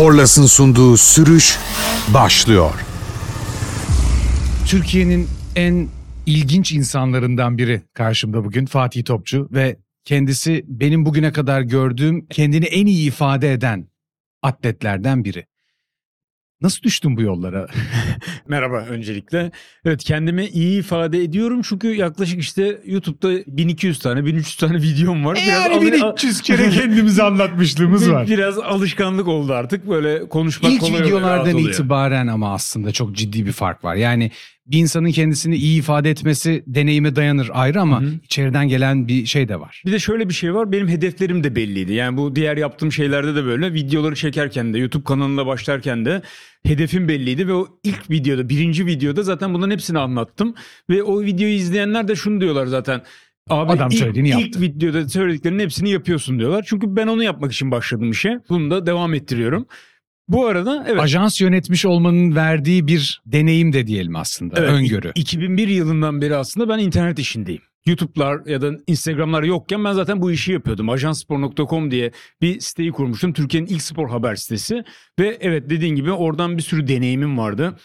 Korlas'ın sunduğu sürüş başlıyor. Türkiye'nin en ilginç insanlarından biri karşımda bugün Fatih Topçu ve kendisi benim bugüne kadar gördüğüm kendini en iyi ifade eden atletlerden biri. Nasıl düştün bu yollara? Merhaba öncelikle. Evet kendimi iyi ifade ediyorum çünkü yaklaşık işte YouTube'da 1200 tane 1300 tane videom var. yani al- 1300 kere kendimizi anlatmışlığımız var. Biraz alışkanlık oldu artık böyle konuşmak İlk kolay videolardan itibaren ama aslında çok ciddi bir fark var. Yani bir insanın kendisini iyi ifade etmesi deneyime dayanır ayrı ama Hı hı. içeriden gelen bir şey de var. Bir de şöyle bir şey var benim hedeflerim de belliydi. Yani bu diğer yaptığım şeylerde de böyle videoları çekerken de YouTube kanalına başlarken de hedefim belliydi ve o ilk videoda birinci videoda zaten bunların hepsini anlattım. Ve o videoyu izleyenler de şunu diyorlar zaten. Abi Adam ilk, söylediğini ilk yaptı." videoda söylediklerinin hepsini yapıyorsun diyorlar. Çünkü ben onu yapmak için başladım işe. Bunu da devam ettiriyorum. Bu arada evet. Ajans yönetmiş olmanın verdiği bir deneyim de diyelim aslında. Evet, öngörü. 2001 yılından beri aslında ben internet işindeyim. YouTube'lar ya da Instagram'lar yokken ben zaten bu işi yapıyordum. Ajanspor.com diye bir siteyi kurmuştum. Türkiye'nin ilk spor haber sitesi. Ve evet dediğin gibi oradan bir sürü deneyimim vardı.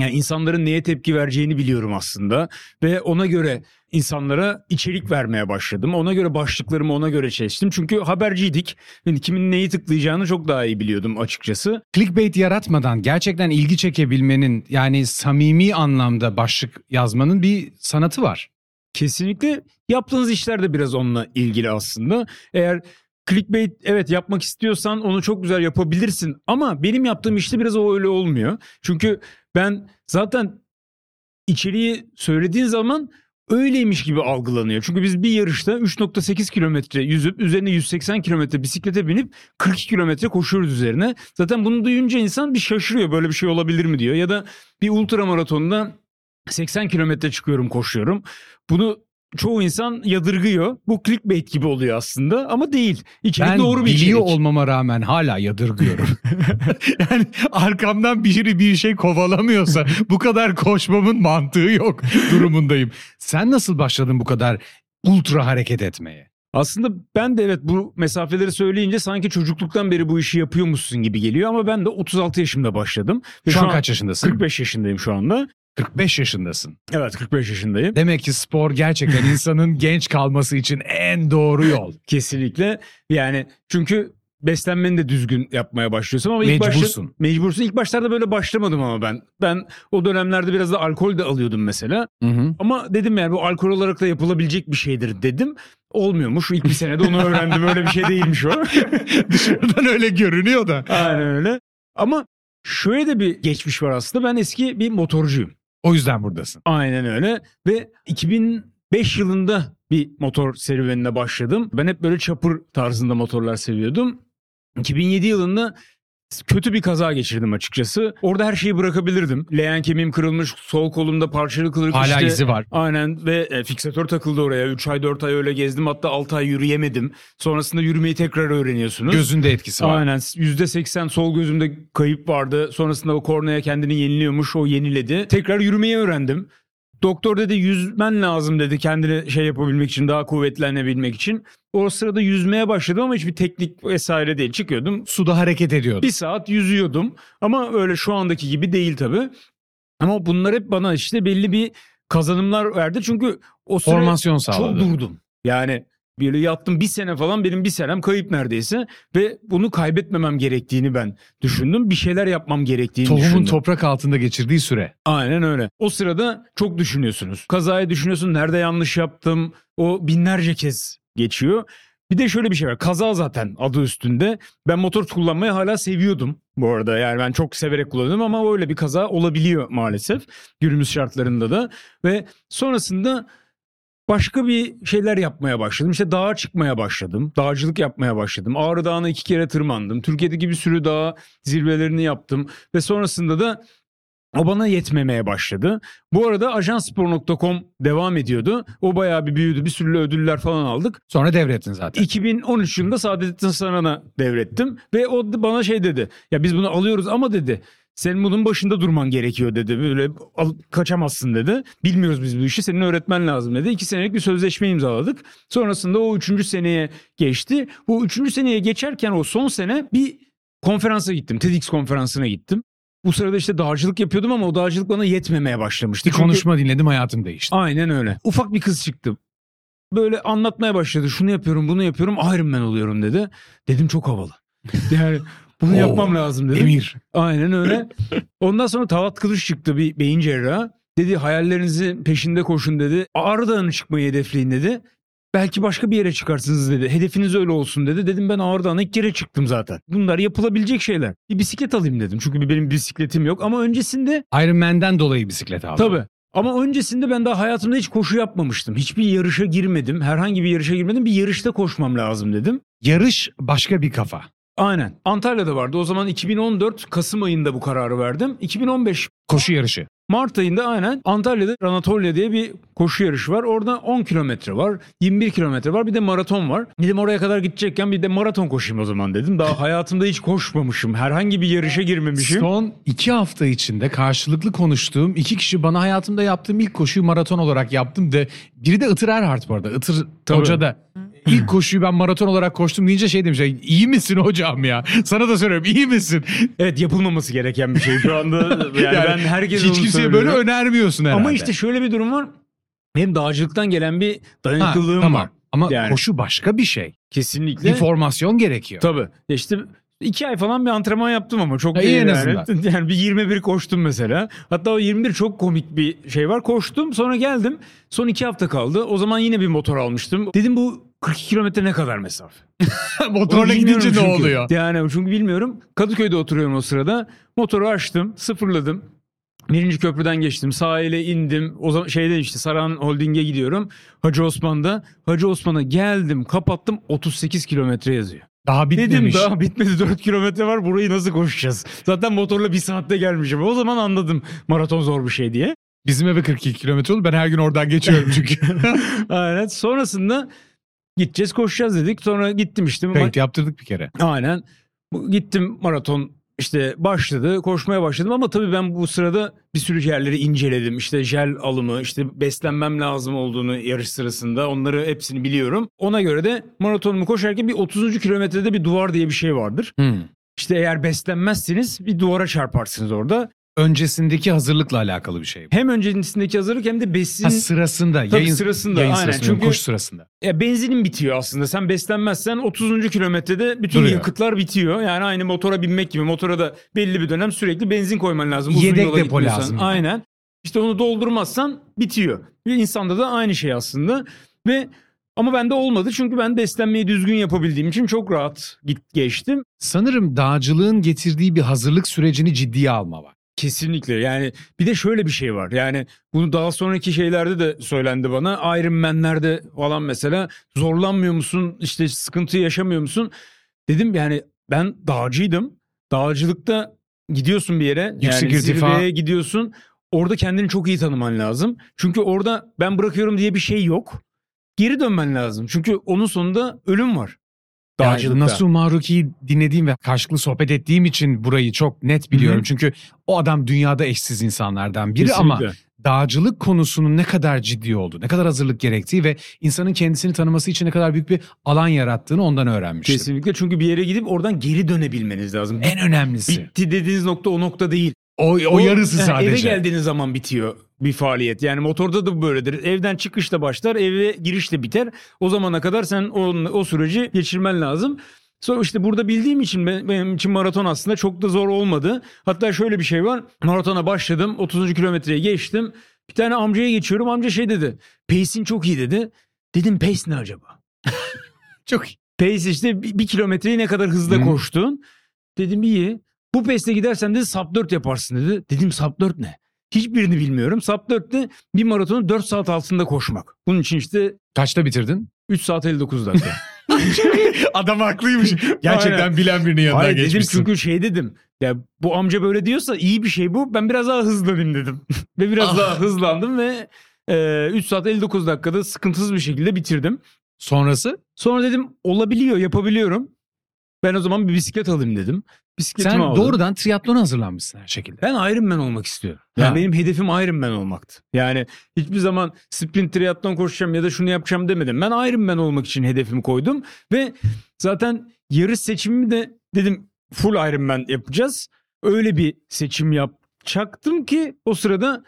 Yani insanların neye tepki vereceğini biliyorum aslında. Ve ona göre insanlara içerik vermeye başladım. Ona göre başlıklarımı ona göre seçtim. Çünkü haberciydik. Yani kimin neyi tıklayacağını çok daha iyi biliyordum açıkçası. Clickbait yaratmadan gerçekten ilgi çekebilmenin yani samimi anlamda başlık yazmanın bir sanatı var. Kesinlikle yaptığınız işler de biraz onunla ilgili aslında. Eğer clickbait evet yapmak istiyorsan onu çok güzel yapabilirsin ama benim yaptığım işte biraz o öyle olmuyor. Çünkü ben zaten içeriği söylediğin zaman öyleymiş gibi algılanıyor. Çünkü biz bir yarışta 3.8 kilometre yüzüp üzerine 180 kilometre bisiklete binip 42 kilometre koşuyoruz üzerine. Zaten bunu duyunca insan bir şaşırıyor böyle bir şey olabilir mi diyor. Ya da bir ultra maratonda 80 kilometre çıkıyorum koşuyorum. Bunu çoğu insan yadırgıyor. Bu clickbait gibi oluyor aslında ama değil. İçerik Ben doğru bir biliyor içerik. olmama rağmen hala yadırgıyorum. yani arkamdan biri bir şey kovalamıyorsa bu kadar koşmamın mantığı yok durumundayım. Sen nasıl başladın bu kadar ultra hareket etmeye? Aslında ben de evet bu mesafeleri söyleyince sanki çocukluktan beri bu işi yapıyormuşsun gibi geliyor ama ben de 36 yaşımda başladım. Ve Şu an kaç yaşındasın? 45 yaşındayım şu anda. 45 yaşındasın. Evet 45 yaşındayım. Demek ki spor gerçekten insanın genç kalması için en doğru yol. Kesinlikle. Yani çünkü beslenmeni de düzgün yapmaya başlıyorsun ama ilk başta Mecbursun. mecbursun. İlk başlarda böyle başlamadım ama ben. Ben o dönemlerde biraz da alkol de alıyordum mesela. Hı hı. Ama dedim yani bu alkol olarak da yapılabilecek bir şeydir dedim. Olmuyormuş. İlk bir senede onu öğrendim. Öyle bir şey değilmiş o. Dışarıdan öyle görünüyor da. Aynen öyle. Ama şöyle de bir geçmiş var aslında. Ben eski bir motorcuyum. O yüzden buradasın. Aynen öyle. Ve 2005 yılında bir motor serüvenine başladım. Ben hep böyle çapır tarzında motorlar seviyordum. 2007 yılında kötü bir kaza geçirdim açıkçası. Orada her şeyi bırakabilirdim. Leğen kemiğim kırılmış, sol kolumda parçalı kırık Hala işte. izi var. Aynen ve e, fiksatör takıldı oraya. 3 ay 4 ay öyle gezdim hatta 6 ay yürüyemedim. Sonrasında yürümeyi tekrar öğreniyorsunuz. Gözünde etkisi var. Aynen %80 sol gözümde kayıp vardı. Sonrasında o kornea kendini yeniliyormuş o yeniledi. Tekrar yürümeyi öğrendim. Doktor dedi yüzmen lazım dedi kendini şey yapabilmek için daha kuvvetlenebilmek için. O sırada yüzmeye başladım ama hiçbir teknik vesaire değil. Çıkıyordum Suda hareket ediyordu. bir saat yüzüyordum ama öyle şu andaki gibi değil tabii. Ama bunlar hep bana işte belli bir kazanımlar verdi. Çünkü o süre Formasyon çok sağladı. durdum. Yani böyle yattım bir sene falan benim bir senem kayıp neredeyse. Ve bunu kaybetmemem gerektiğini ben düşündüm. Bir şeyler yapmam gerektiğini Tohumun düşündüm. toprak altında geçirdiği süre. Aynen öyle. O sırada çok düşünüyorsunuz. Kazayı düşünüyorsun. Nerede yanlış yaptım? O binlerce kez geçiyor. Bir de şöyle bir şey var. Kaza zaten adı üstünde. Ben motor kullanmayı hala seviyordum bu arada. Yani ben çok severek kullanıyorum ama öyle bir kaza olabiliyor maalesef. Günümüz şartlarında da. Ve sonrasında başka bir şeyler yapmaya başladım. İşte dağa çıkmaya başladım. Dağcılık yapmaya başladım. Ağrı Dağı'na iki kere tırmandım. Türkiye'deki bir sürü dağ zirvelerini yaptım. Ve sonrasında da o bana yetmemeye başladı. Bu arada ajanspor.com devam ediyordu. O bayağı bir büyüdü. Bir sürü ödüller falan aldık. Sonra devrettin zaten. 2013 yılında Saadettin Saran'a devrettim. Ve o bana şey dedi. Ya biz bunu alıyoruz ama dedi. Senin bunun başında durman gerekiyor dedi. Böyle al- kaçamazsın dedi. Bilmiyoruz biz bu işi. Senin öğretmen lazım dedi. İki senelik bir sözleşme imzaladık. Sonrasında o üçüncü seneye geçti. Bu üçüncü seneye geçerken o son sene bir konferansa gittim. TEDx konferansına gittim. Bu sırada işte dağcılık yapıyordum ama o dağcılık bana yetmemeye başlamıştı. Bir Çünkü- konuşma dinledim hayatım değişti. Aynen öyle. Ufak bir kız çıktı. Böyle anlatmaya başladı. Şunu yapıyorum, bunu yapıyorum. Iron Man oluyorum dedi. Dedim çok havalı. Yani bunu Oo, yapmam lazım dedim. Emir. Aynen öyle. Ondan sonra Tavat Kılıç çıktı bir beyin cerrahı. Dedi hayallerinizin peşinde koşun dedi. Ağrı Dağı'nı çıkmayı hedefleyin dedi. Belki başka bir yere çıkarsınız dedi. Hedefiniz öyle olsun dedi. Dedim ben Ağrı Dağı'na ilk kere çıktım zaten. Bunlar yapılabilecek şeyler. Bir bisiklet alayım dedim. Çünkü benim bisikletim yok. Ama öncesinde Iron Man'den dolayı bisiklet aldım. Tabii. Ama öncesinde ben daha hayatımda hiç koşu yapmamıştım. Hiçbir yarışa girmedim. Herhangi bir yarışa girmedim. Bir yarışta koşmam lazım dedim. Yarış başka bir kafa. Aynen. Antalya'da vardı. O zaman 2014 Kasım ayında bu kararı verdim. 2015 Koşu yarışı. Mart ayında aynen Antalya'da Anatolia diye bir koşu yarışı var. Orada 10 kilometre var, 21 kilometre var bir de maraton var. Dedim oraya kadar gidecekken bir de maraton koşayım o zaman dedim. Daha hayatımda hiç koşmamışım. Herhangi bir yarışa girmemişim. Son iki hafta içinde karşılıklı konuştuğum iki kişi bana hayatımda yaptığım ilk koşuyu maraton olarak yaptım de biri de Itır Erhard bu arada. Itır Tabii. Hoca da ilk koşuyu ben maraton olarak koştum deyince şey demiş. iyi misin hocam ya? Sana da söylüyorum iyi misin? Evet yapılmaması gereken bir şey şu anda. Yani, ben herkese hiç kimseye böyle önermiyorsun herhalde. Ama işte şöyle bir durum var. Hem dağcılıktan gelen bir Ha, dayanıklılığım tamam. var. Ama Yani. koşu başka bir şey. Kesinlikle. İnformasyon gerekiyor. Tabii. İşte iki ay falan bir antrenman yaptım ama çok değil iyi en yani. azından. Yani bir 21 koştum mesela. Hatta o 21 çok komik bir şey var. Koştum sonra geldim. Son iki hafta kaldı. O zaman yine bir motor almıştım. Dedim bu 42 kilometre ne kadar mesafe? Motorla gidince ne çünkü. oluyor? Yani çünkü bilmiyorum. Kadıköy'de oturuyorum o sırada. Motoru açtım, sıfırladım. Birinci köprüden geçtim. Sahile indim. O zaman şeyde işte Saran Holding'e gidiyorum. Hacı Osman'da. Hacı Osman'a geldim, kapattım. 38 kilometre yazıyor. Daha bitmemiş. Dedim daha bitmedi 4 kilometre var burayı nasıl koşacağız? Zaten motorla bir saatte gelmişim. O zaman anladım maraton zor bir şey diye. Bizim eve 42 kilometre oldu. Ben her gün oradan geçiyorum çünkü. Aynen. Sonrasında gideceğiz koşacağız dedik. Sonra gittim işte. Kayıt yaptırdık bir kere. Aynen. Gittim maraton işte başladı koşmaya başladım ama tabii ben bu sırada bir sürü yerleri inceledim. İşte jel alımı işte beslenmem lazım olduğunu yarış sırasında onları hepsini biliyorum. Ona göre de maratonumu koşarken bir 30. kilometrede bir duvar diye bir şey vardır. İşte eğer beslenmezseniz bir duvara çarparsınız orada. Öncesindeki hazırlıkla alakalı bir şey. bu. Hem öncesindeki hazırlık hem de besin Ha, sırasında. Tabii yayın sırasında, Yayın aynen. sırasında. Çünkü- koşu sırasında. Ya benzinin bitiyor aslında. Sen beslenmezsen 30. kilometrede bütün Duruyor. yakıtlar bitiyor. Yani aynı motora binmek gibi. Motora da belli bir dönem sürekli benzin koyman lazım. Uzun Yedek yola depo gitmiyorsan. lazım yani. Aynen. İşte onu doldurmazsan bitiyor. Bir insanda da aynı şey aslında. Ve ama bende olmadı çünkü ben beslenmeyi düzgün yapabildiğim için çok rahat git geçtim. Sanırım dağcılığın getirdiği bir hazırlık sürecini ciddiye alma var. Kesinlikle. Yani bir de şöyle bir şey var. Yani bunu daha sonraki şeylerde de söylendi bana. Iron Man'lerde falan mesela zorlanmıyor musun? İşte sıkıntı yaşamıyor musun? Dedim yani ben dağcıydım. Dağcılıkta gidiyorsun bir yere. Yüksek yani irtifa. zirveye gidiyorsun. Orada kendini çok iyi tanıman lazım. Çünkü orada ben bırakıyorum diye bir şey yok. Geri dönmen lazım. Çünkü onun sonunda ölüm var Yani dağcılıkta. Nasuh Maruki'yi dinlediğim ve karşılıklı sohbet ettiğim için burayı çok net biliyorum. Hı hı. Çünkü o adam dünyada eşsiz insanlardan biri ama Kesinlikle. dağcılık konusunun ne kadar ciddi olduğu, ne kadar hazırlık gerektiği ve insanın kendisini tanıması için ne kadar büyük bir alan yarattığını ondan öğrenmiştim. Kesinlikle çünkü bir yere gidip oradan geri dönebilmeniz lazım. En önemlisi. Bitti dediğiniz nokta o nokta değil. O, o, yarısı yani sadece. Eve geldiğiniz zaman bitiyor bir faaliyet. Yani motorda da böyledir. Evden çıkışla başlar, eve girişle biter. O zamana kadar sen o, o süreci geçirmen lazım. Sonra işte burada bildiğim için be- benim için maraton aslında çok da zor olmadı. Hatta şöyle bir şey var. Maratona başladım. 30. kilometreye geçtim. Bir tane amcaya geçiyorum. Amca şey dedi. Pace'in çok iyi dedi. Dedim pace ne acaba? Çok iyi. Pace işte bir, bir kilometreyi ne kadar hızla Hı. koştun. Dedim iyi. Bu pace'le gidersen dedi sub 4 yaparsın dedi. Dedim sub 4 ne? Hiçbirini bilmiyorum. Sub 4'te bir maratonu 4 saat altında koşmak. Bunun için işte Kaçta bitirdin? 3 saat 59 dakika. Adam haklıymış. Gerçekten Aynen. bilen birinin yanından Hayır dedim geçmişsin. çünkü şey dedim. Ya bu amca böyle diyorsa iyi bir şey bu. Ben biraz daha hızlanayım dedim. ve biraz Ah. daha hızlandım ve e, 3 saat 59 dakikada sıkıntısız bir şekilde bitirdim. Sonrası? Sonra dedim olabiliyor yapabiliyorum. Ben o zaman bir bisiklet alayım dedim. Bisikletimi Sen aldım. doğrudan triatlona hazırlanmışsın her şekilde. Ben Iron Man olmak istiyorum. Yani Ha. benim hedefim Iron Man olmaktı. Yani hiçbir zaman sprint triatlon koşacağım ya da şunu yapacağım demedim. Ben Iron Man olmak için hedefimi koydum ve zaten yarış seçimimi de dedim full Ironman yapacağız. Öyle bir seçim yapacaktım ki o sırada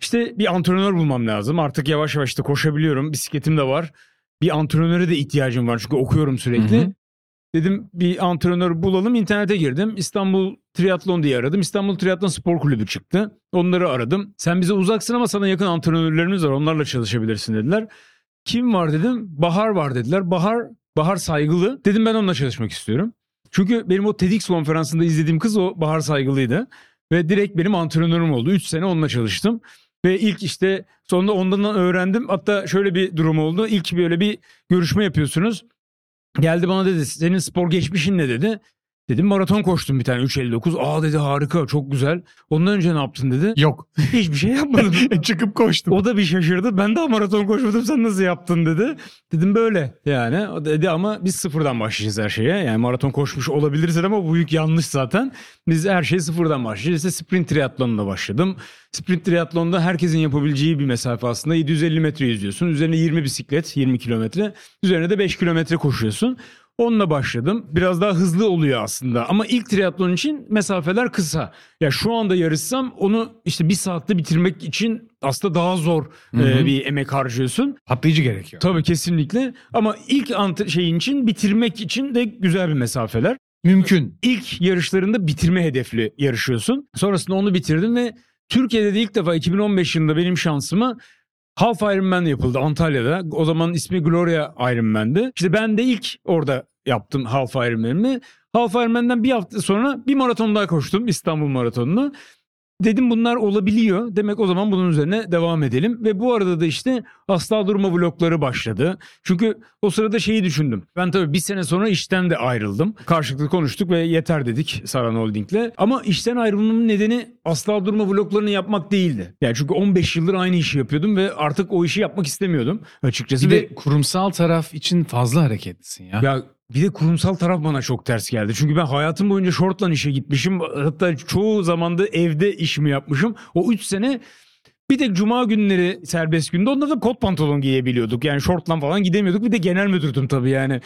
işte bir antrenör bulmam lazım. Artık yavaş yavaş da koşabiliyorum. Bisikletim de var. Bir antrenöre de ihtiyacım var çünkü okuyorum sürekli. Hı hı. Dedim bir antrenör bulalım. İnternete girdim. İstanbul Triatlon diye aradım. İstanbul Triatlon Spor Kulübü çıktı. Onları aradım. Sen bize uzaksın ama sana yakın antrenörlerimiz var. Onlarla çalışabilirsin dediler. Kim var dedim. Bahar var dediler. Bahar Bahar Saygılı. Dedim ben onunla çalışmak istiyorum. Çünkü benim o TEDx konferansında izlediğim kız o Bahar Saygılı'ydı. Ve direkt benim antrenörüm oldu. 3 sene onunla çalıştım. Ve ilk işte sonunda ondan öğrendim. Hatta şöyle bir durum oldu. İlk böyle bir görüşme yapıyorsunuz. Geldi bana dedi senin spor geçmişin ne dedi. Dedim maraton koştum bir tane 3.59. Aa dedi harika çok güzel. Ondan önce ne yaptın dedi. Yok. Hiçbir şey yapmadım. Çıkıp koştum. o da bir şaşırdı. Ben daha maraton koşmadım sen nasıl yaptın dedi. Dedim böyle yani. O dedi ama biz sıfırdan başlayacağız her şeye. Yani maraton koşmuş olabilirsin ama bu büyük yanlış zaten. Biz her şeyi sıfırdan başlayacağız. İşte sprint triatlonuna başladım. Sprint triatlonda herkesin yapabileceği bir mesafe aslında. 750 metre yüzüyorsun. Üzerine 20 bisiklet 20 kilometre. Üzerine de 5 kilometre koşuyorsun. Onunla başladım. Biraz daha hızlı oluyor aslında. Ama ilk triatlon için mesafeler kısa. Ya şu anda yarışsam onu işte bir saatte bitirmek için aslında daha zor Hı hı. e, bir emek harcıyorsun. Patlayıcı gerekiyor. Tabii kesinlikle. Ama ilk ant- şeyin için bitirmek için de güzel bir mesafeler. Mümkün. İlk yarışlarında bitirme hedefli yarışıyorsun. Sonrasında onu bitirdim ve Türkiye'de de ilk defa 2015 yılında benim şansıma Half Ironman yapıldı Antalya'da. O zaman ismi Gloria Ironman'di. İşte ben de ilk orada yaptım Half Ironman'imi. Half Ironman'den bir hafta sonra bir maraton daha koştum İstanbul Maratonu'nu. Dedim bunlar olabiliyor. Demek o zaman bunun üzerine devam edelim. Ve bu arada da işte asla durma vlogları başladı. Çünkü o sırada şeyi düşündüm. Ben tabii bir sene sonra işten de ayrıldım. Karşılıklı konuştuk ve yeter dedik Saran Holding'le. Ama işten ayrılmamın nedeni asla durma vloglarını yapmak değildi. Yani çünkü 15 yıldır aynı işi yapıyordum ve artık o işi yapmak istemiyordum açıkçası. Bir ve de kurumsal taraf için fazla hareketlisin ya. ya bir de kurumsal taraf bana çok ters geldi. Çünkü ben hayatım boyunca şortla işe gitmişim. Hatta çoğu zamanda evde işimi yapmışım. O 3 sene bir tek cuma günleri serbest günde onda da kot pantolon giyebiliyorduk. Yani şortla falan gidemiyorduk. Bir de genel müdürdüm tabii yani.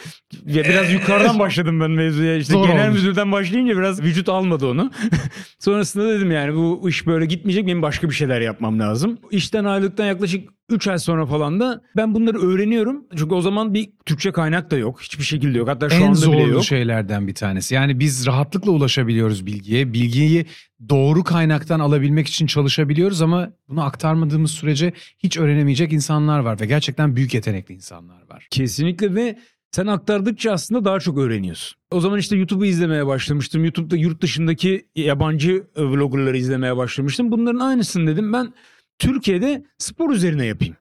Ya biraz yukarıdan başladım ben mevzuya. İşte Zor genel olmuş. müdürden başlayınca biraz vücut almadı onu. Sonrasında dedim yani bu iş böyle gitmeyecek. Benim başka bir şeyler yapmam lazım. İşten ayrılıktan yaklaşık 3 ay sonra falan da ben bunları öğreniyorum. Çünkü o zaman bir Türkçe kaynak da yok. Hiçbir şekilde yok. Hatta şu en anda bile yok. şeylerden bir tanesi. Yani biz rahatlıkla ulaşabiliyoruz bilgiye. Bilgiyi doğru kaynaktan alabilmek için çalışabiliyoruz ama bunu aktarmadığımız sürece hiç öğrenemeyecek insanlar var ve gerçekten büyük yetenekli insanlar var. Kesinlikle ve sen aktardıkça aslında daha çok öğreniyorsun. O zaman işte YouTube'u izlemeye başlamıştım. YouTube'da yurt dışındaki yabancı vloggerları izlemeye başlamıştım. Bunların aynısını dedim ben Türkiye'de spor üzerine yapayım.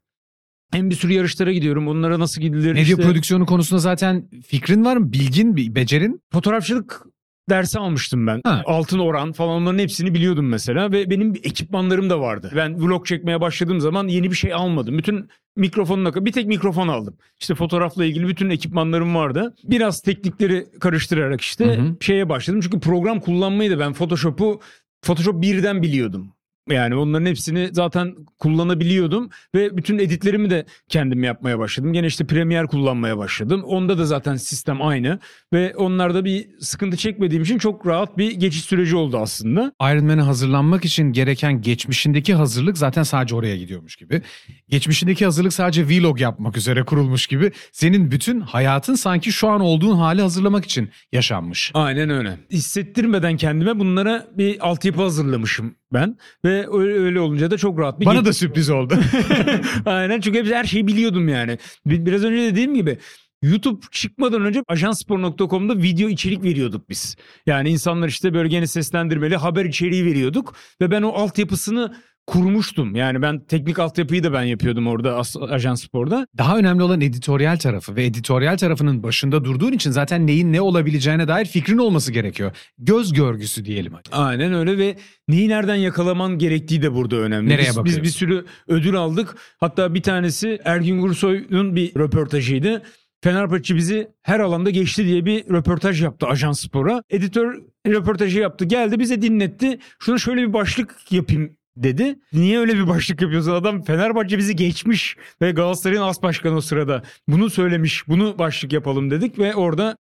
Hem bir sürü yarışlara gidiyorum. Onlara nasıl gidilir? Medya işte prodüksiyonu konusunda zaten fikrin var mı? Bilgin, bir becerin? fotoğrafçılık dersi almıştım ben. Ha. Altın oran falan onların hepsini biliyordum mesela ve benim ekipmanlarım da vardı. Ben vlog çekmeye başladığım zaman yeni bir şey almadım. Bütün mikrofonuna bir tek mikrofon aldım. İşte fotoğrafla ilgili bütün ekipmanlarım vardı. Biraz teknikleri karıştırarak işte Hı hı. şeye başladım. Çünkü program kullanmayı da ben Photoshop'u Photoshop birden biliyordum. Yani onların hepsini zaten kullanabiliyordum ve bütün editlerimi de kendim yapmaya başladım. Gene işte Premiere kullanmaya başladım. Onda da zaten sistem aynı ve onlarda bir sıkıntı çekmediğim için çok rahat bir geçiş süreci oldu aslında. Ironman'e hazırlanmak için gereken geçmişindeki hazırlık zaten sadece oraya gidiyormuş gibi. Geçmişindeki hazırlık sadece vlog yapmak üzere kurulmuş gibi. Senin bütün hayatın sanki şu an olduğun hali hazırlamak için yaşanmış. Aynen öyle. Hissettirmeden kendime bunlara bir altyapı hazırlamışım ben ve öyle, öyle olunca da çok rahat bir Bana geç- da sürpriz oldu. Aynen çünkü hepsi her şeyi biliyordum yani. Bir- Biraz önce dediğim gibi YouTube çıkmadan önce ajanspor.com'da video içerik veriyorduk biz. Yani insanlar işte böyle gene seslendirmeli haber içeriği veriyorduk ve ben o altyapısını kurmuştum. Yani ben teknik altyapıyı da ben yapıyordum orada Ajans Spor'da. Daha önemli olan editoryal tarafı ve editoryal tarafının başında durduğun için zaten neyin ne olabileceğine dair fikrin olması gerekiyor. Göz görgüsü diyelim hadi. Aynen öyle ve neyi nereden yakalaman gerektiği de burada önemli. Nereye biz, biz bir sürü ödül aldık. Hatta bir tanesi Ergin Gursoy'un bir röportajıydı. Fenerbahçe bizi her alanda geçti diye bir röportaj yaptı Ajans Spor'a. Editör röportajı yaptı. Geldi bize dinletti. Şuna şöyle bir başlık yapayım dedi. Niye öyle bir başlık yapıyorsun? Adam Fenerbahçe bizi geçmiş ve Galatasaray'ın as başkanı o sırada. Bunu söylemiş. Bunu başlık yapalım dedik ve orada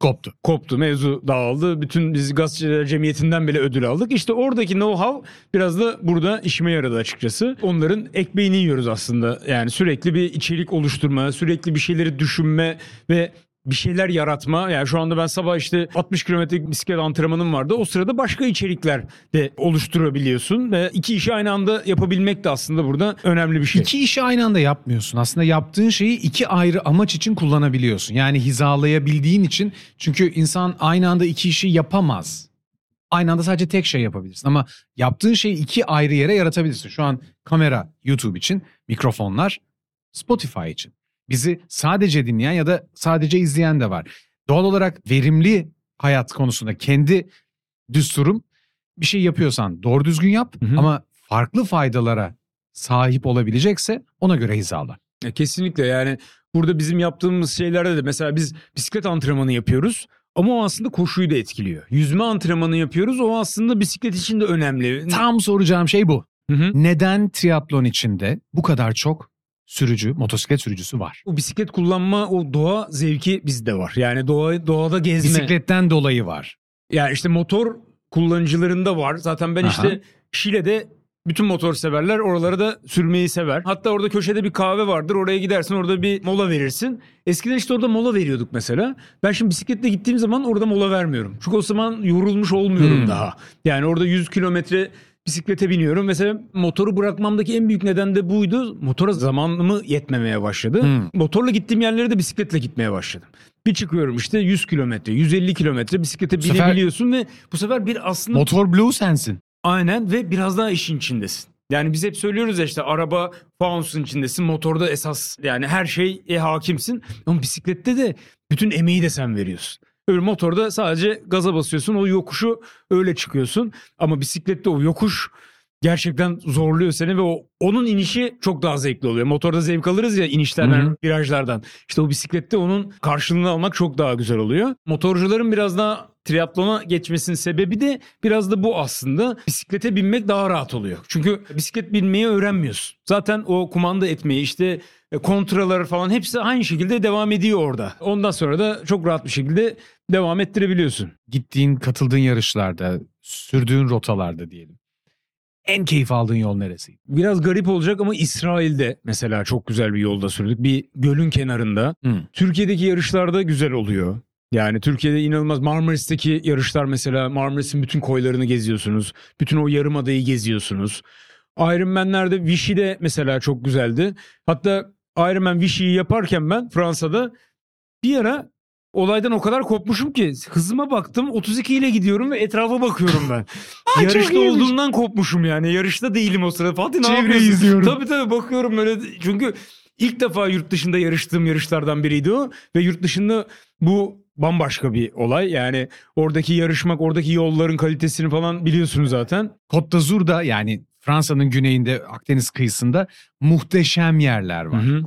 Koptu. koptu, mevzu dağıldı. Bütün biz gazeteciler cemiyetinden bile ödül aldık. İşte oradaki know-how biraz da burada işime yaradı açıkçası. Onların ekmeğini yiyoruz aslında. Yani sürekli bir içerik oluşturma, sürekli bir şeyleri düşünme ve bir şeyler yaratma. Yani şu anda ben sabah işte 60 kilometrelik bisiklet antrenmanım vardı. O sırada başka içerikler de oluşturabiliyorsun ve iki işi aynı anda yapabilmek de aslında burada önemli bir şey. İki işi aynı anda yapmıyorsun. Aslında yaptığın şeyi iki ayrı amaç için kullanabiliyorsun. Yani hizalayabildiğin için. Çünkü insan aynı anda iki işi yapamaz. Aynı anda sadece tek şey yapabilirsin. Ama yaptığın şeyi iki ayrı yere yaratabilirsin. Şu an kamera YouTube için, mikrofonlar Spotify için. Bizi sadece dinleyen ya da sadece izleyen de var. Doğal olarak verimli hayat konusunda kendi düsturum bir şey yapıyorsan doğru düzgün yap Hı hı. ama farklı faydalara sahip olabilecekse ona göre hizala. Ya kesinlikle yani burada bizim yaptığımız şeylerde de mesela biz bisiklet antrenmanı yapıyoruz. Ama o aslında koşuyu da etkiliyor. Yüzme antrenmanı yapıyoruz. O aslında bisiklet için de önemli. Tam soracağım şey bu. Hı hı. Neden triatlon içinde bu kadar çok sürücü, motosiklet sürücüsü var? O bisiklet kullanma, o doğa zevki bizde var. Yani doğa, doğada gezme. Bisikletten dolayı var. Yani işte motor kullanıcılarında var. Zaten ben Aha. işte Şile'de bütün motor severler oraları da sürmeyi sever. Hatta orada köşede bir kahve vardır. Oraya gidersin orada bir mola verirsin. Eskiden işte orada mola veriyorduk mesela. Ben şimdi bisikletle gittiğim zaman orada mola vermiyorum. Çünkü o zaman yorulmuş olmuyorum Hmm. daha. Yani orada 100 kilometre bisiklete biniyorum. Mesela motoru bırakmamdaki en büyük neden de buydu. Motora zamanımı yetmemeye başladı. Hmm. Motorla gittiğim yerlere de bisikletle gitmeye başladım. Bir çıkıyorum işte 100 kilometre, 150 kilometre bisiklete Bu sefer- binebiliyorsun ve bu sefer bir aslında Motor Blue sensin. aynen ve biraz daha işin içindesin. Yani biz hep söylüyoruz ya işte araba faunsun içindesin, motorda esas yani her şeye hakimsin. Ama bisiklette de bütün emeği de sen veriyorsun. Öyle motorda sadece gaza basıyorsun, o yokuşu öyle çıkıyorsun. Ama bisiklette o yokuş gerçekten zorluyor seni ve o onun inişi çok daha zevkli oluyor. Motorda zevk alırız ya inişlerden, Hı hı. virajlardan. İşte o bisiklette onun karşılığını almak çok daha güzel oluyor. Motorcuların biraz daha triatlona geçmesinin sebebi de biraz da bu aslında. Bisiklete binmek daha rahat oluyor. Çünkü bisiklet binmeyi öğrenmiyorsun. Zaten o kumanda etmeyi işte e, kontraları falan hepsi aynı şekilde devam ediyor orada. Ondan sonra da çok rahat bir şekilde devam ettirebiliyorsun. Gittiğin, katıldığın yarışlarda, sürdüğün rotalarda diyelim. En keyif aldığın yol neresi? Biraz garip olacak ama İsrail'de mesela çok güzel bir yolda sürdük. Bir gölün kenarında. Hı. Türkiye'deki yarışlarda güzel oluyor. Yani Türkiye'de inanılmaz Marmaris'teki yarışlar mesela Marmaris'in bütün koylarını geziyorsunuz. Bütün o yarımadayı geziyorsunuz. Ironman'lerde Vichy'de mesela çok güzeldi. Hatta Ironman Vichy'yi yaparken ben Fransa'da bir ara olaydan o kadar kopmuşum ki hızıma baktım 32 ile gidiyorum ve etrafa bakıyorum ben. çok Yarışta olduğumdan kopmuşum yani. Yarışta değilim o sırada. Fatih ne Çevreyi izliyorum. Tabii tabii bakıyorum böyle. Çünkü ilk defa yurt dışında yarıştığım yarışlardan biriydi o. Ve yurt dışında bu bambaşka bir olay. Yani oradaki yarışmak, oradaki yolların kalitesini falan biliyorsunuz zaten. Côte d'Azur'da yani Fransa'nın güneyinde Akdeniz kıyısında muhteşem yerler var. Hı hı.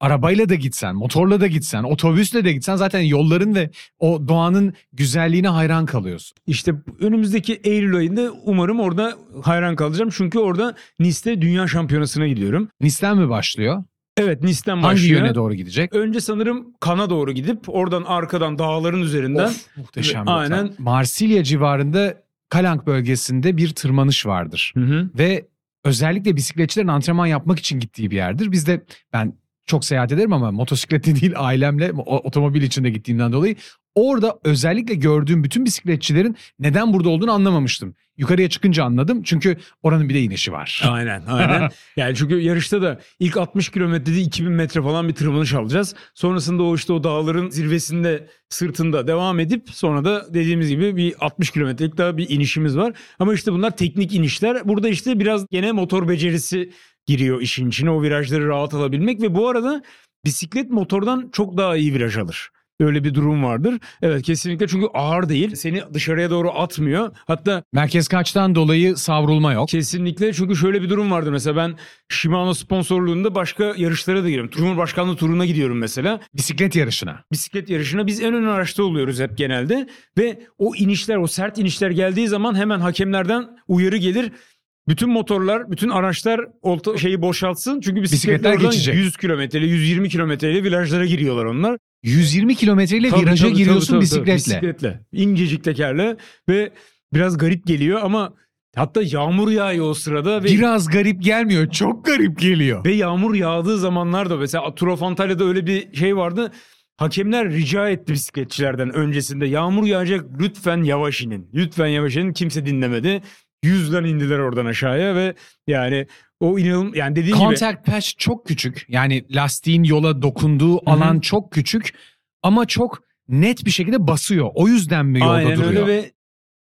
Arabayla da gitsen, motorla da gitsen, otobüsle de gitsen zaten yolların ve o doğanın güzelliğine hayran kalıyorsun. İşte önümüzdeki Eylül ayında umarım orada hayran kalacağım. Çünkü orada Nice'te dünya şampiyonasına gidiyorum. Nice'den mi başlıyor? Evet Nice'ten Hangi başlıyor. yöne doğru gidecek? Önce sanırım Kan'a doğru gidip oradan arkadan dağların üzerinden Of, muhteşem. Rota. aynen. Marsilya civarında Kalank bölgesinde bir tırmanış vardır. Hı hı. Ve özellikle bisikletçilerin antrenman yapmak için gittiği bir yerdir. Biz de ben çok seyahat ederim ama motosikletle değil ailemle otomobil içinde gittiğimden dolayı orada özellikle gördüğüm bütün bisikletçilerin neden burada olduğunu anlamamıştım. Yukarıya çıkınca anladım çünkü oranın bir de inişi var. Aynen aynen. yani çünkü yarışta da ilk 60 kilometrede 2000 metre falan bir tırmanış alacağız. Sonrasında o işte o dağların zirvesinde sırtında devam edip sonra da dediğimiz gibi bir 60 kilometrelik daha bir inişimiz var. Ama işte bunlar teknik inişler. Burada işte biraz gene motor becerisi giriyor işin içine o virajları rahat alabilmek ve bu arada bisiklet motordan çok daha iyi viraj alır. Öyle bir durum vardır. Evet kesinlikle çünkü ağır değil. Seni dışarıya doğru atmıyor. Hatta Merkez kaçtan dolayı savrulma yok. Kesinlikle çünkü şöyle bir durum vardı mesela ben Shimano sponsorluğunda başka yarışlara da giriyorum. Cumhurbaşkanlığı turuna gidiyorum mesela. Bisiklet yarışına. Bisiklet yarışına biz en ön araçta oluyoruz hep genelde ve o inişler o sert inişler geldiği zaman hemen hakemlerden uyarı gelir. Bütün motorlar, bütün araçlar olta, şeyi boşaltsın. Çünkü Bisikletler geçecek. 100 kilometreli, 120 kilometreyle virajlara giriyorlar onlar. 120 kilometreyle Tabii, viraja tabii, giriyorsun tabii, tabii, bisikletle. Bisikletle. İncecik tekerle ve biraz garip geliyor ama hatta yağmur yağıyor o sırada ve Biraz garip gelmiyor. Çok garip geliyor. Ve yağmur yağdığı zamanlarda mesela Tour of Antalya'da öyle bir şey vardı. Hakemler rica etti bisikletçilerden öncesinde yağmur yağacak lütfen yavaş inin. Lütfen yavaş inin kimse dinlemedi. Yüzden indiler oradan aşağıya ve yani o inanılmaz yani dediğim gibi Contact patch çok küçük. Yani lastiğin yola dokunduğu alan çok küçük ama çok net bir şekilde basıyor. O yüzden mi yolda aynen duruyor? öyle ve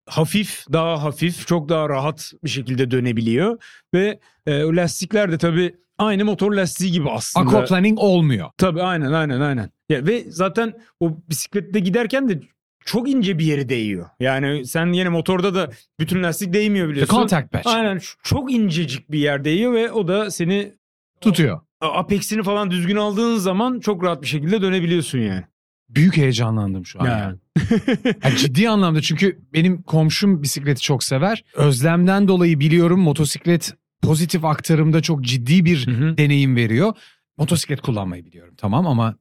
hafif daha hafif çok daha rahat bir şekilde dönebiliyor ve e, o lastikler de tabii aynı motor lastiği gibi aslında. Aquaplaning olmuyor. Tabii aynen aynen aynen. Ya, ve zaten o bisiklette giderken de çok ince bir yeri değiyor. Yani sen yine motorda da bütün lastik değmiyor The biliyorsun. contact patch Aynen çok incecik bir yer değiyor ve o da seni tutuyor. apexini falan düzgün aldığın zaman çok rahat bir şekilde dönebiliyorsun yani. Büyük heyecanlandım şu an. Yani. Yani ciddi anlamda çünkü benim komşum bisikleti çok sever. Özlemden dolayı biliyorum motosiklet pozitif aktarımda çok ciddi bir Hı hı. deneyim veriyor. Motosiklet kullanmayı biliyorum tamam ama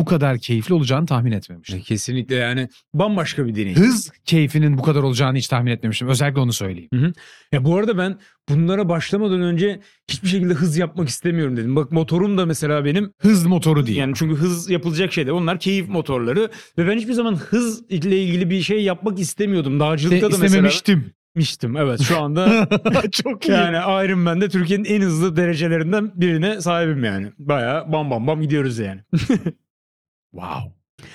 bu kadar keyifli olacağını tahmin etmemiştim. Kesinlikle yani bambaşka bir deneyim. Hız keyfinin bu kadar olacağını hiç tahmin etmemiştim. Özellikle onu söyleyeyim. Ya bu arada ben bunlara başlamadan önce hiçbir şekilde hız yapmak istemiyorum dedim. Bak motorum da mesela benim Hız motoru değil. Yani çünkü hız yapılacak şeyler. Onlar keyif motorları ve ben hiçbir zaman hız ile ilgili bir şey yapmak istemiyordum. Dağcılıkta da mesela istememiştim. miştim. Evet şu anda çok iyi. yani Iron Man'de Türkiye'nin en hızlı derecelerinden birine sahibim yani. Bayağı bam bam bam gidiyoruz yani. Wow.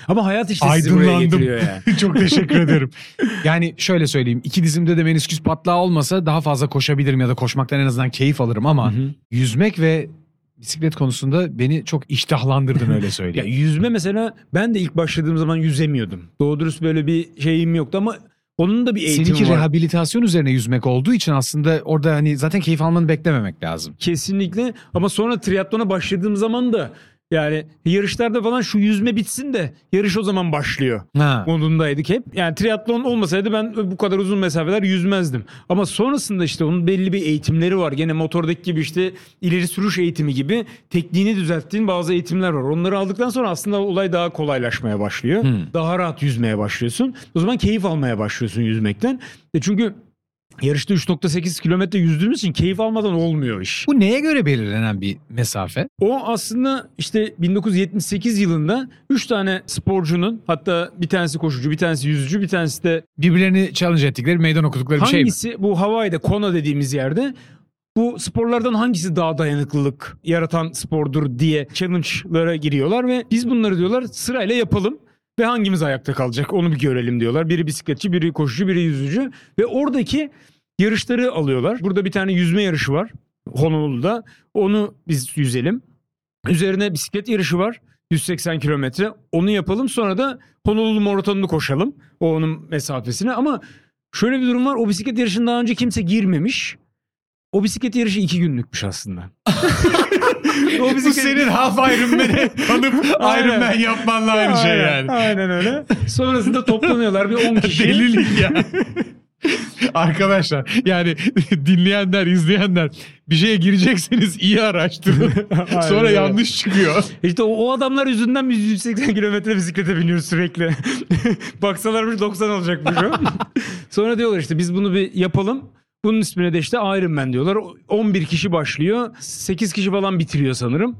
Ama hayat işte sizi buraya Aydınlandım. getiriyor yani. Çok teşekkür ederim. Yani şöyle söyleyeyim. iki dizimde de menisküs patlağı olmasa daha fazla koşabilirim ya da koşmaktan en azından keyif alırım ama Hı hı. yüzmek ve bisiklet konusunda beni çok iştahlandırdın öyle Ya söyleyeyim. yüzme mesela ben de ilk başladığım zaman yüzemiyordum. Doğru dürüst böyle bir şeyim yoktu ama onun da bir eğitimi Seninki var. rehabilitasyon üzerine yüzmek olduğu için aslında orada hani zaten keyif almanı beklememek lazım. Kesinlikle ama sonra triatlona başladığım zaman da yani yarışlarda falan şu yüzme bitsin de yarış o zaman başlıyor. Ha. modundaydık hep. Yani triatlon olmasaydı ben bu kadar uzun mesafeler yüzmezdim. Ama sonrasında işte onun belli bir eğitimleri var. Gene motordaki gibi işte ileri sürüş eğitimi gibi tekniğini düzelttiğin bazı eğitimler var. Onları aldıktan sonra aslında olay daha kolaylaşmaya başlıyor. Hmm. Daha rahat yüzmeye başlıyorsun. O zaman keyif almaya başlıyorsun yüzmekten. E çünkü yarışta 3.8 kilometre yüzdüğümüz için keyif almadan olmuyor iş. Bu neye göre belirlenen bir mesafe? O aslında işte 1978 yılında 3 tane sporcunun hatta bir tanesi koşucu, bir tanesi yüzücü, bir tanesi de Birbirlerini challenge ettikleri, meydan okudukları bir şey mi? hangisi bu Hawaii'de Kona dediğimiz yerde bu sporlardan hangisi daha dayanıklılık yaratan spordur diye challenge'lara giriyorlar ve biz bunları diyorlar sırayla yapalım ve hangimiz ayakta kalacak onu bir görelim diyorlar. Biri bisikletçi, biri koşucu, biri yüzücü ve oradaki yarışları alıyorlar. Burada bir tane yüzme yarışı var Honolulu'da. Onu biz yüzelim. Üzerine bisiklet yarışı var. 180 kilometre. Onu yapalım sonra da Honolulu maratonunu koşalım. O onun mesafesine ama şöyle bir durum var. O bisiklet yarışında daha önce kimse girmemiş. O bisiklet yarışı iki günlükmüş aslında. o Bu senin half Ironman'e kanıp Aynen. Ironman yapmanla aynı şey Aynen, yani. Aynen öyle. Sonrasında toplanıyorlar bir 10 kişi. Delilik ya. Arkadaşlar yani dinleyenler, izleyenler bir şeye girecekseniz iyi araştırın. Sonra öyle. yanlış çıkıyor. İşte o, o adamlar yüzünden biz 180 kilometre bisiklete biniyoruz sürekli. Baksalarmış 90 olacakmış o. Sonra diyorlar işte biz bunu bir yapalım. Bunun ismine de işte Ironman diyorlar. 11 kişi başlıyor. 8 kişi falan bitiriyor sanırım.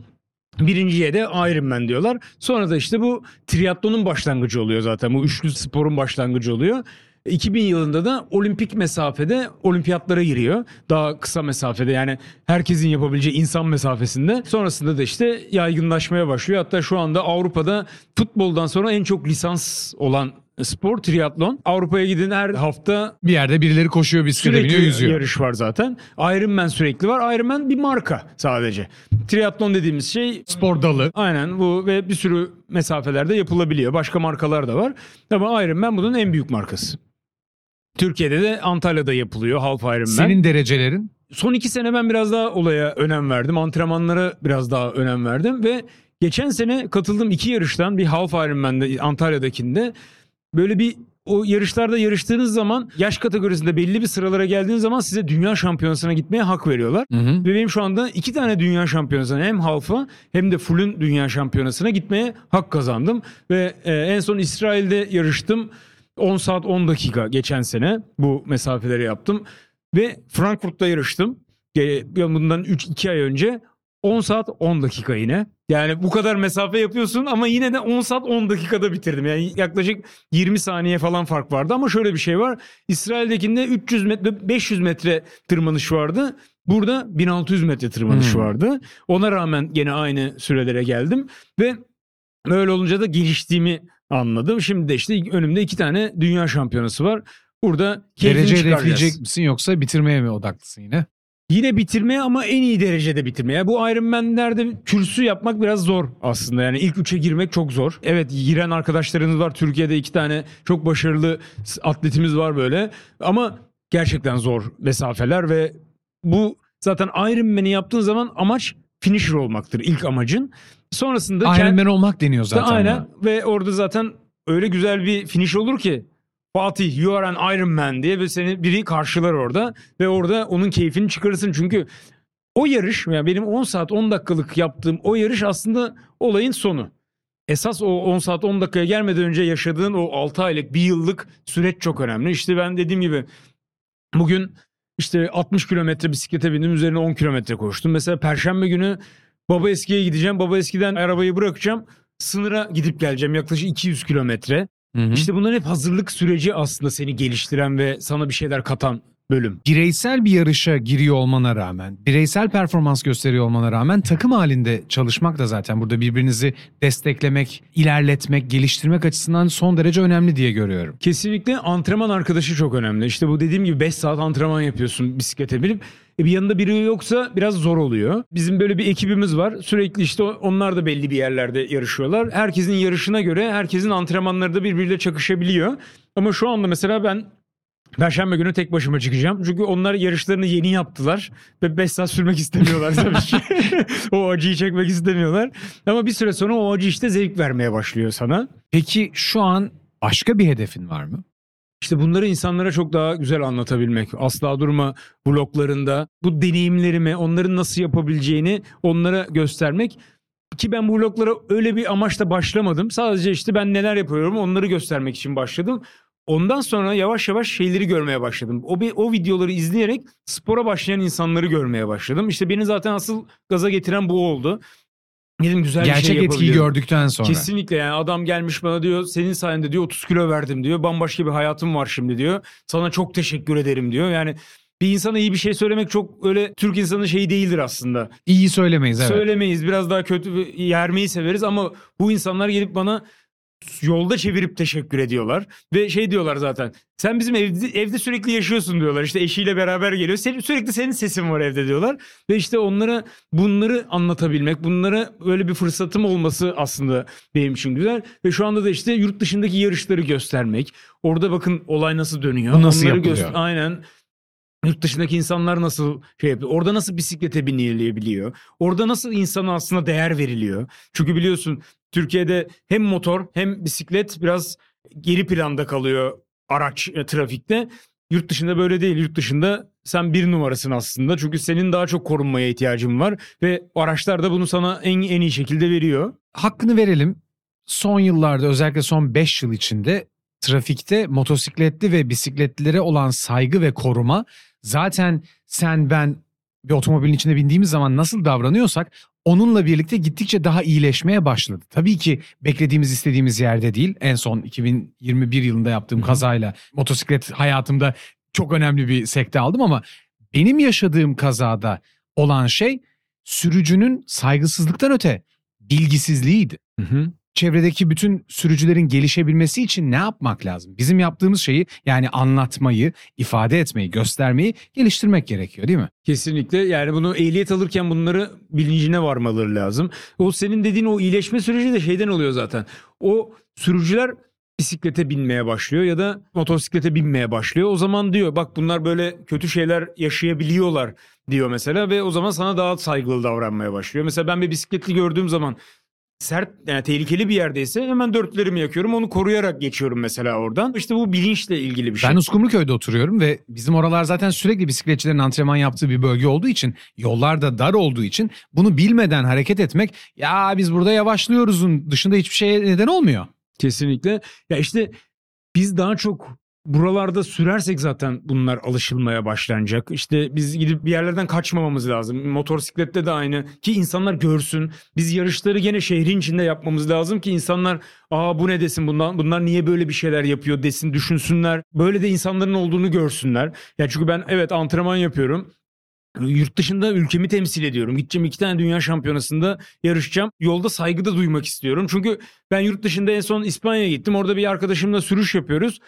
Birinciye de Ironman diyorlar. Sonra da işte bu triatlonun başlangıcı oluyor zaten. Bu üçlü sporun başlangıcı oluyor. 2000 yılında da olimpik mesafede olimpiyatlara giriyor. Daha kısa mesafede yani herkesin yapabileceği insan mesafesinde. Sonrasında da işte yaygınlaşmaya başlıyor. Hatta şu anda Avrupa'da futboldan sonra en çok lisans olan spor triatlon. Avrupa'ya gidin her hafta Bir yerde birileri koşuyor, bisiklete biniyor, yüzüyor. yarış var zaten. Ironman sürekli var. Ironman bir marka sadece. Triatlon dediğimiz şey Spor dalı. aynen bu ve bir sürü mesafelerde yapılabiliyor. Başka markalar da var. Ama Ironman bunun en büyük markası. Türkiye'de de Antalya'da yapılıyor Half Ironman. Senin derecelerin Son iki sene ben biraz daha olaya önem verdim. Antrenmanlara biraz daha önem verdim ve geçen sene katıldığım iki yarıştan bir Half Ironman'de Antalya'dakinde böyle bir o yarışlarda yarıştığınız zaman yaş kategorisinde belli bir sıralara geldiğiniz zaman size dünya şampiyonasına gitmeye hak veriyorlar. Hı hı. Ve benim şu anda iki tane dünya şampiyonasına hem halfa hem de full'ün dünya şampiyonasına gitmeye hak kazandım. Ve e, en son İsrail'de yarıştım. 10 saat 10 dakika geçen sene bu mesafeleri yaptım. Ve Frankfurt'ta yarıştım. Bundan 3-2 ay önce 10 saat 10 dakika yine. Yani bu kadar mesafe yapıyorsun ama yine de 10 saat 10 dakikada bitirdim. Yani yaklaşık 20 saniye falan fark vardı ama şöyle bir şey var. İsrail'dekinde 300 metre 500 metre tırmanış vardı. Burada 1600 metre tırmanış Hmm. vardı. Ona rağmen gene aynı sürelere geldim ve böyle olunca da geliştiğimi anladım. Şimdi de işte önümde iki tane dünya şampiyonası var. Burada Derece hedefleyecek misin yoksa bitirmeye mi odaklısın yine? Yine bitirmeye ama en iyi derecede bitirmeye. Bu Ironman'lerde kürsü yapmak biraz zor aslında. Yani ilk üçe girmek çok zor. Evet giren arkadaşlarınız var. Türkiye'de iki tane çok başarılı atletimiz var böyle. Ama gerçekten zor mesafeler ve bu zaten Ironman'i yaptığın zaman amaç finisher olmaktır ilk amacın. Sonrasında kend- Iron Man olmak deniyor zaten. Aynen ve orada zaten öyle güzel bir finish olur ki Fatih you are an Iron Man diye ve seni biri karşılar orada ve orada onun keyfini çıkarırsın çünkü o yarış yani benim 10 saat 10 dakikalık yaptığım o yarış aslında olayın sonu. Esas o 10 saat 10 dakikaya gelmeden önce yaşadığın o 6 aylık bir yıllık süreç çok önemli. İşte ben dediğim gibi bugün işte 60 kilometre bisiklete bindim üzerine 10 kilometre koştum. Mesela perşembe günü Baba Eski'ye gideceğim. Baba Eski'den arabayı bırakacağım. Sınıra gidip geleceğim yaklaşık 200 kilometre. Hı hı. İşte bunların hep hazırlık süreci aslında seni geliştiren ve sana bir şeyler katan bölüm. bireysel bir yarışa giriyor olmana rağmen, bireysel performans gösteriyor olmana rağmen takım halinde çalışmak da zaten burada birbirinizi desteklemek, ilerletmek, geliştirmek açısından son derece önemli diye görüyorum. Kesinlikle antrenman arkadaşı çok önemli. İşte bu dediğim gibi 5 saat antrenman yapıyorsun bisiklete binip. E bir yanında biri yoksa biraz zor oluyor. Bizim böyle bir ekibimiz var. Sürekli işte onlar da belli bir yerlerde yarışıyorlar. Herkesin yarışına göre herkesin antrenmanları da birbiriyle çakışabiliyor. Ama şu anda mesela ben Perşembe günü tek başıma çıkacağım. Çünkü onlar yarışlarını yeni yaptılar. Ve 5 saat sürmek istemiyorlar tabii ki. o acıyı çekmek istemiyorlar. Ama bir süre sonra o acı işte zevk vermeye başlıyor sana. Peki şu an başka bir hedefin var mı? İşte bunları insanlara çok daha güzel anlatabilmek. Asla durma vloglarında bu deneyimlerimi, onların nasıl yapabileceğini onlara göstermek. Ki ben bu vloglara öyle bir amaçla başlamadım. Sadece işte ben neler yapıyorum onları göstermek için başladım. Ondan sonra yavaş yavaş şeyleri görmeye başladım. O, o videoları izleyerek spora başlayan insanları görmeye başladım. İşte beni zaten asıl gaza getiren bu oldu. Dedim güzel bir Gerçek şey etkiyi gördükten sonra. Kesinlikle yani adam gelmiş bana diyor senin sayende diyor 30 kilo verdim diyor. Bambaşka bir hayatım var şimdi diyor. Sana çok teşekkür ederim diyor. Yani bir insana iyi bir şey söylemek çok öyle Türk insanın şeyi değildir aslında. İyi söylemeyiz evet. Söylemeyiz biraz daha kötü yermeyi severiz ama bu insanlar gelip bana yolda çevirip teşekkür ediyorlar. Ve şey diyorlar zaten sen bizim evde, evde sürekli yaşıyorsun diyorlar. İşte eşiyle beraber geliyor. Seni, sürekli senin sesin var evde diyorlar. Ve işte onlara bunları anlatabilmek, bunlara böyle bir fırsatım olması aslında benim için güzel. Ve şu anda da işte yurt dışındaki yarışları göstermek. Orada bakın olay nasıl dönüyor. Bu nasıl Onları yapılıyor? Aynen. Yurt dışındaki insanlar nasıl şey yapıyor? Orada nasıl bisiklete binilebiliyor? Orada nasıl insana aslında değer veriliyor? Çünkü biliyorsun Türkiye'de hem motor hem bisiklet biraz geri planda kalıyor araç e, trafikte. Yurt dışında böyle değil. Yurt dışında sen bir numarasın aslında. Çünkü senin daha çok korunmaya ihtiyacın var ve araçlar da bunu sana en en iyi şekilde veriyor. Hakkını verelim. Son yıllarda özellikle son 5 yıl içinde trafikte motosikletli ve bisikletlilere olan saygı ve koruma zaten sen ben bir otomobilin içinde bindiğimiz zaman nasıl davranıyorsak onunla birlikte gittikçe daha iyileşmeye başladı. Tabii ki beklediğimiz istediğimiz yerde değil. En son 2021 yılında yaptığım kazayla motosiklet hayatımda çok önemli bir sekte aldım ama benim yaşadığım kazada olan şey sürücünün saygısızlıktan öte bilgisizliğiydi. Çevredeki bütün sürücülerin gelişebilmesi için ne yapmak lazım? Bizim yaptığımız şeyi yani anlatmayı, ifade etmeyi, göstermeyi geliştirmek gerekiyor değil mi? Kesinlikle yani bunu ehliyet alırken bunları bilincine varmaları lazım. O senin dediğin o iyileşme süreci de şeyden oluyor zaten. O sürücüler bisiklete binmeye başlıyor ya da motosiklete binmeye başlıyor. O zaman diyor bak bunlar böyle kötü şeyler yaşayabiliyorlar diyor mesela ve o zaman sana daha saygılı davranmaya başlıyor. Mesela ben bir bisikletli gördüğüm zaman sert yani tehlikeli bir yerdeyse hemen dörtlerimi yakıyorum. Onu koruyarak geçiyorum mesela oradan. İşte bu bilinçle ilgili bir şey. Ben Uskumruköy'de oturuyorum ve bizim oralar zaten sürekli bisikletçilerin antrenman yaptığı bir bölge olduğu için yollar da dar olduğu için bunu bilmeden hareket etmek ya biz burada yavaşlıyoruzun dışında hiçbir şeye neden olmuyor. Kesinlikle. Ya işte biz daha çok buralarda sürersek zaten bunlar alışılmaya başlanacak. İşte biz gidip bir yerlerden kaçmamamız lazım. Motosiklette de aynı ki insanlar görsün. Biz yarışları gene şehrin içinde yapmamız lazım ki insanlar aa bu ne desin bundan bunlar niye böyle bir şeyler yapıyor desin düşünsünler. Böyle de insanların olduğunu görsünler. Ya çünkü ben evet antrenman yapıyorum. Yurt dışında ülkemi temsil ediyorum. Gideceğim iki tane dünya şampiyonasında yarışacağım. Yolda saygı da duymak istiyorum. Çünkü ben yurt dışında en son İspanya'ya gittim. Orada bir arkadaşımla sürüş yapıyoruz.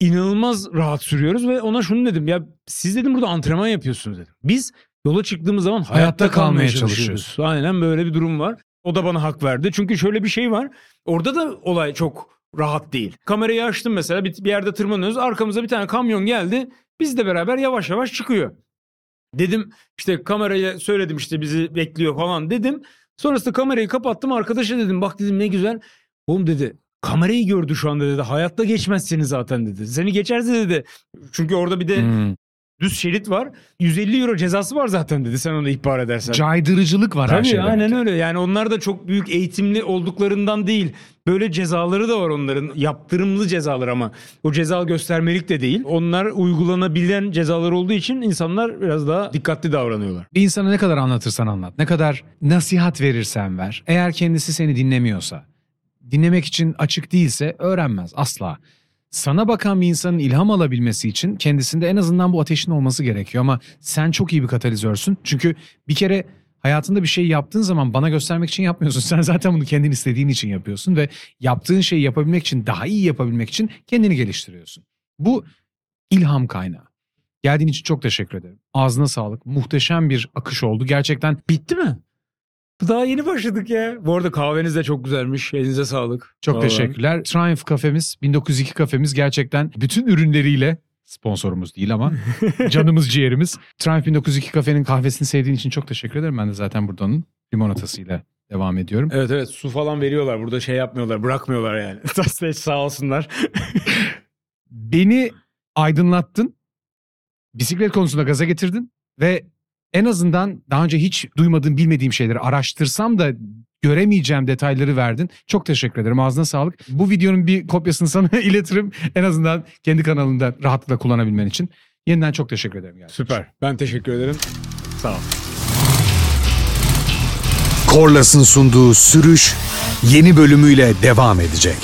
İnanılmaz rahat sürüyoruz ve ona şunu dedim. Ya siz dedim burada antrenman yapıyorsunuz dedim. Biz yola çıktığımız zaman hayatta, Hayatta kalmaya, kalmaya çalışıyoruz. Aynen böyle bir durum var. O da bana hak verdi. Çünkü şöyle bir şey var. Orada da olay çok rahat değil. Kamerayı açtım mesela bir, bir yerde tırmanıyoruz. Arkamıza bir tane kamyon geldi. Biz de beraber yavaş yavaş çıkıyor. Dedim işte kameraya söyledim işte bizi bekliyor falan dedim. Sonrasında kamerayı kapattım arkadaşa dedim bak dedim ne güzel. Oğlum dedi kamerayı gördü şu anda dedi. Hayatta geçmez seni zaten dedi. Seni geçerse dedi. Çünkü orada bir de Hmm. düz şerit var. 150 euro cezası var zaten dedi sen onu ihbar edersen. Caydırıcılık var her Tabii şeyde. aynen öyle. Yani onlar da çok büyük eğitimli olduklarından değil. Böyle cezaları da var onların. Yaptırımlı cezalar ama. O ceza göstermelik de değil. Onlar uygulanabilen cezalar olduğu için insanlar biraz daha dikkatli davranıyorlar. Bir insana ne kadar anlatırsan anlat, ne kadar nasihat verirsen ver. Eğer kendisi seni dinlemiyorsa, dinlemek için açık değilse öğrenmez asla. Sana bakan bir insanın ilham alabilmesi için kendisinde en azından bu ateşin olması gerekiyor ama sen çok iyi bir katalizörsün. Çünkü bir kere hayatında bir şey yaptığın zaman bana göstermek için yapmıyorsun. Sen zaten bunu kendin istediğin için yapıyorsun ve yaptığın şeyi yapabilmek için, daha iyi yapabilmek için kendini geliştiriyorsun. Bu ilham kaynağı. Geldiğin için çok teşekkür ederim. Ağzına sağlık. Muhteşem bir akış oldu. Gerçekten Bitti mi? Daha yeni başladık ya. Bu arada kahveniz de çok güzelmiş. Elinize sağlık. çok Vallahi. teşekkürler. Triumph kafemiz, 1902 kafemiz gerçekten bütün ürünleriyle sponsorumuz değil ama canımız ciğerimiz. Triumph 1902 kafenin kahvesini sevdiğin için çok teşekkür ederim. Ben de zaten buradanın limonatasıyla devam ediyorum. Evet evet su falan veriyorlar. Burada şey yapmıyorlar. Bırakmıyorlar yani. Sağ olsunlar. Beni aydınlattın. Bisiklet konusunda gaza getirdin ve en azından daha önce hiç duymadığım, bilmediğim şeyleri araştırsam da göremeyeceğim detayları verdin. Çok teşekkür ederim. Ağzına sağlık. Bu videonun bir kopyasını sana iletirim. En azından kendi kanalında rahatlıkla kullanabilmen için. Yeniden çok teşekkür ederim. gerçekten. Süper. Ben teşekkür ederim. Sağ ol. Korlas'ın sunduğu sürüş yeni bölümüyle devam edecek.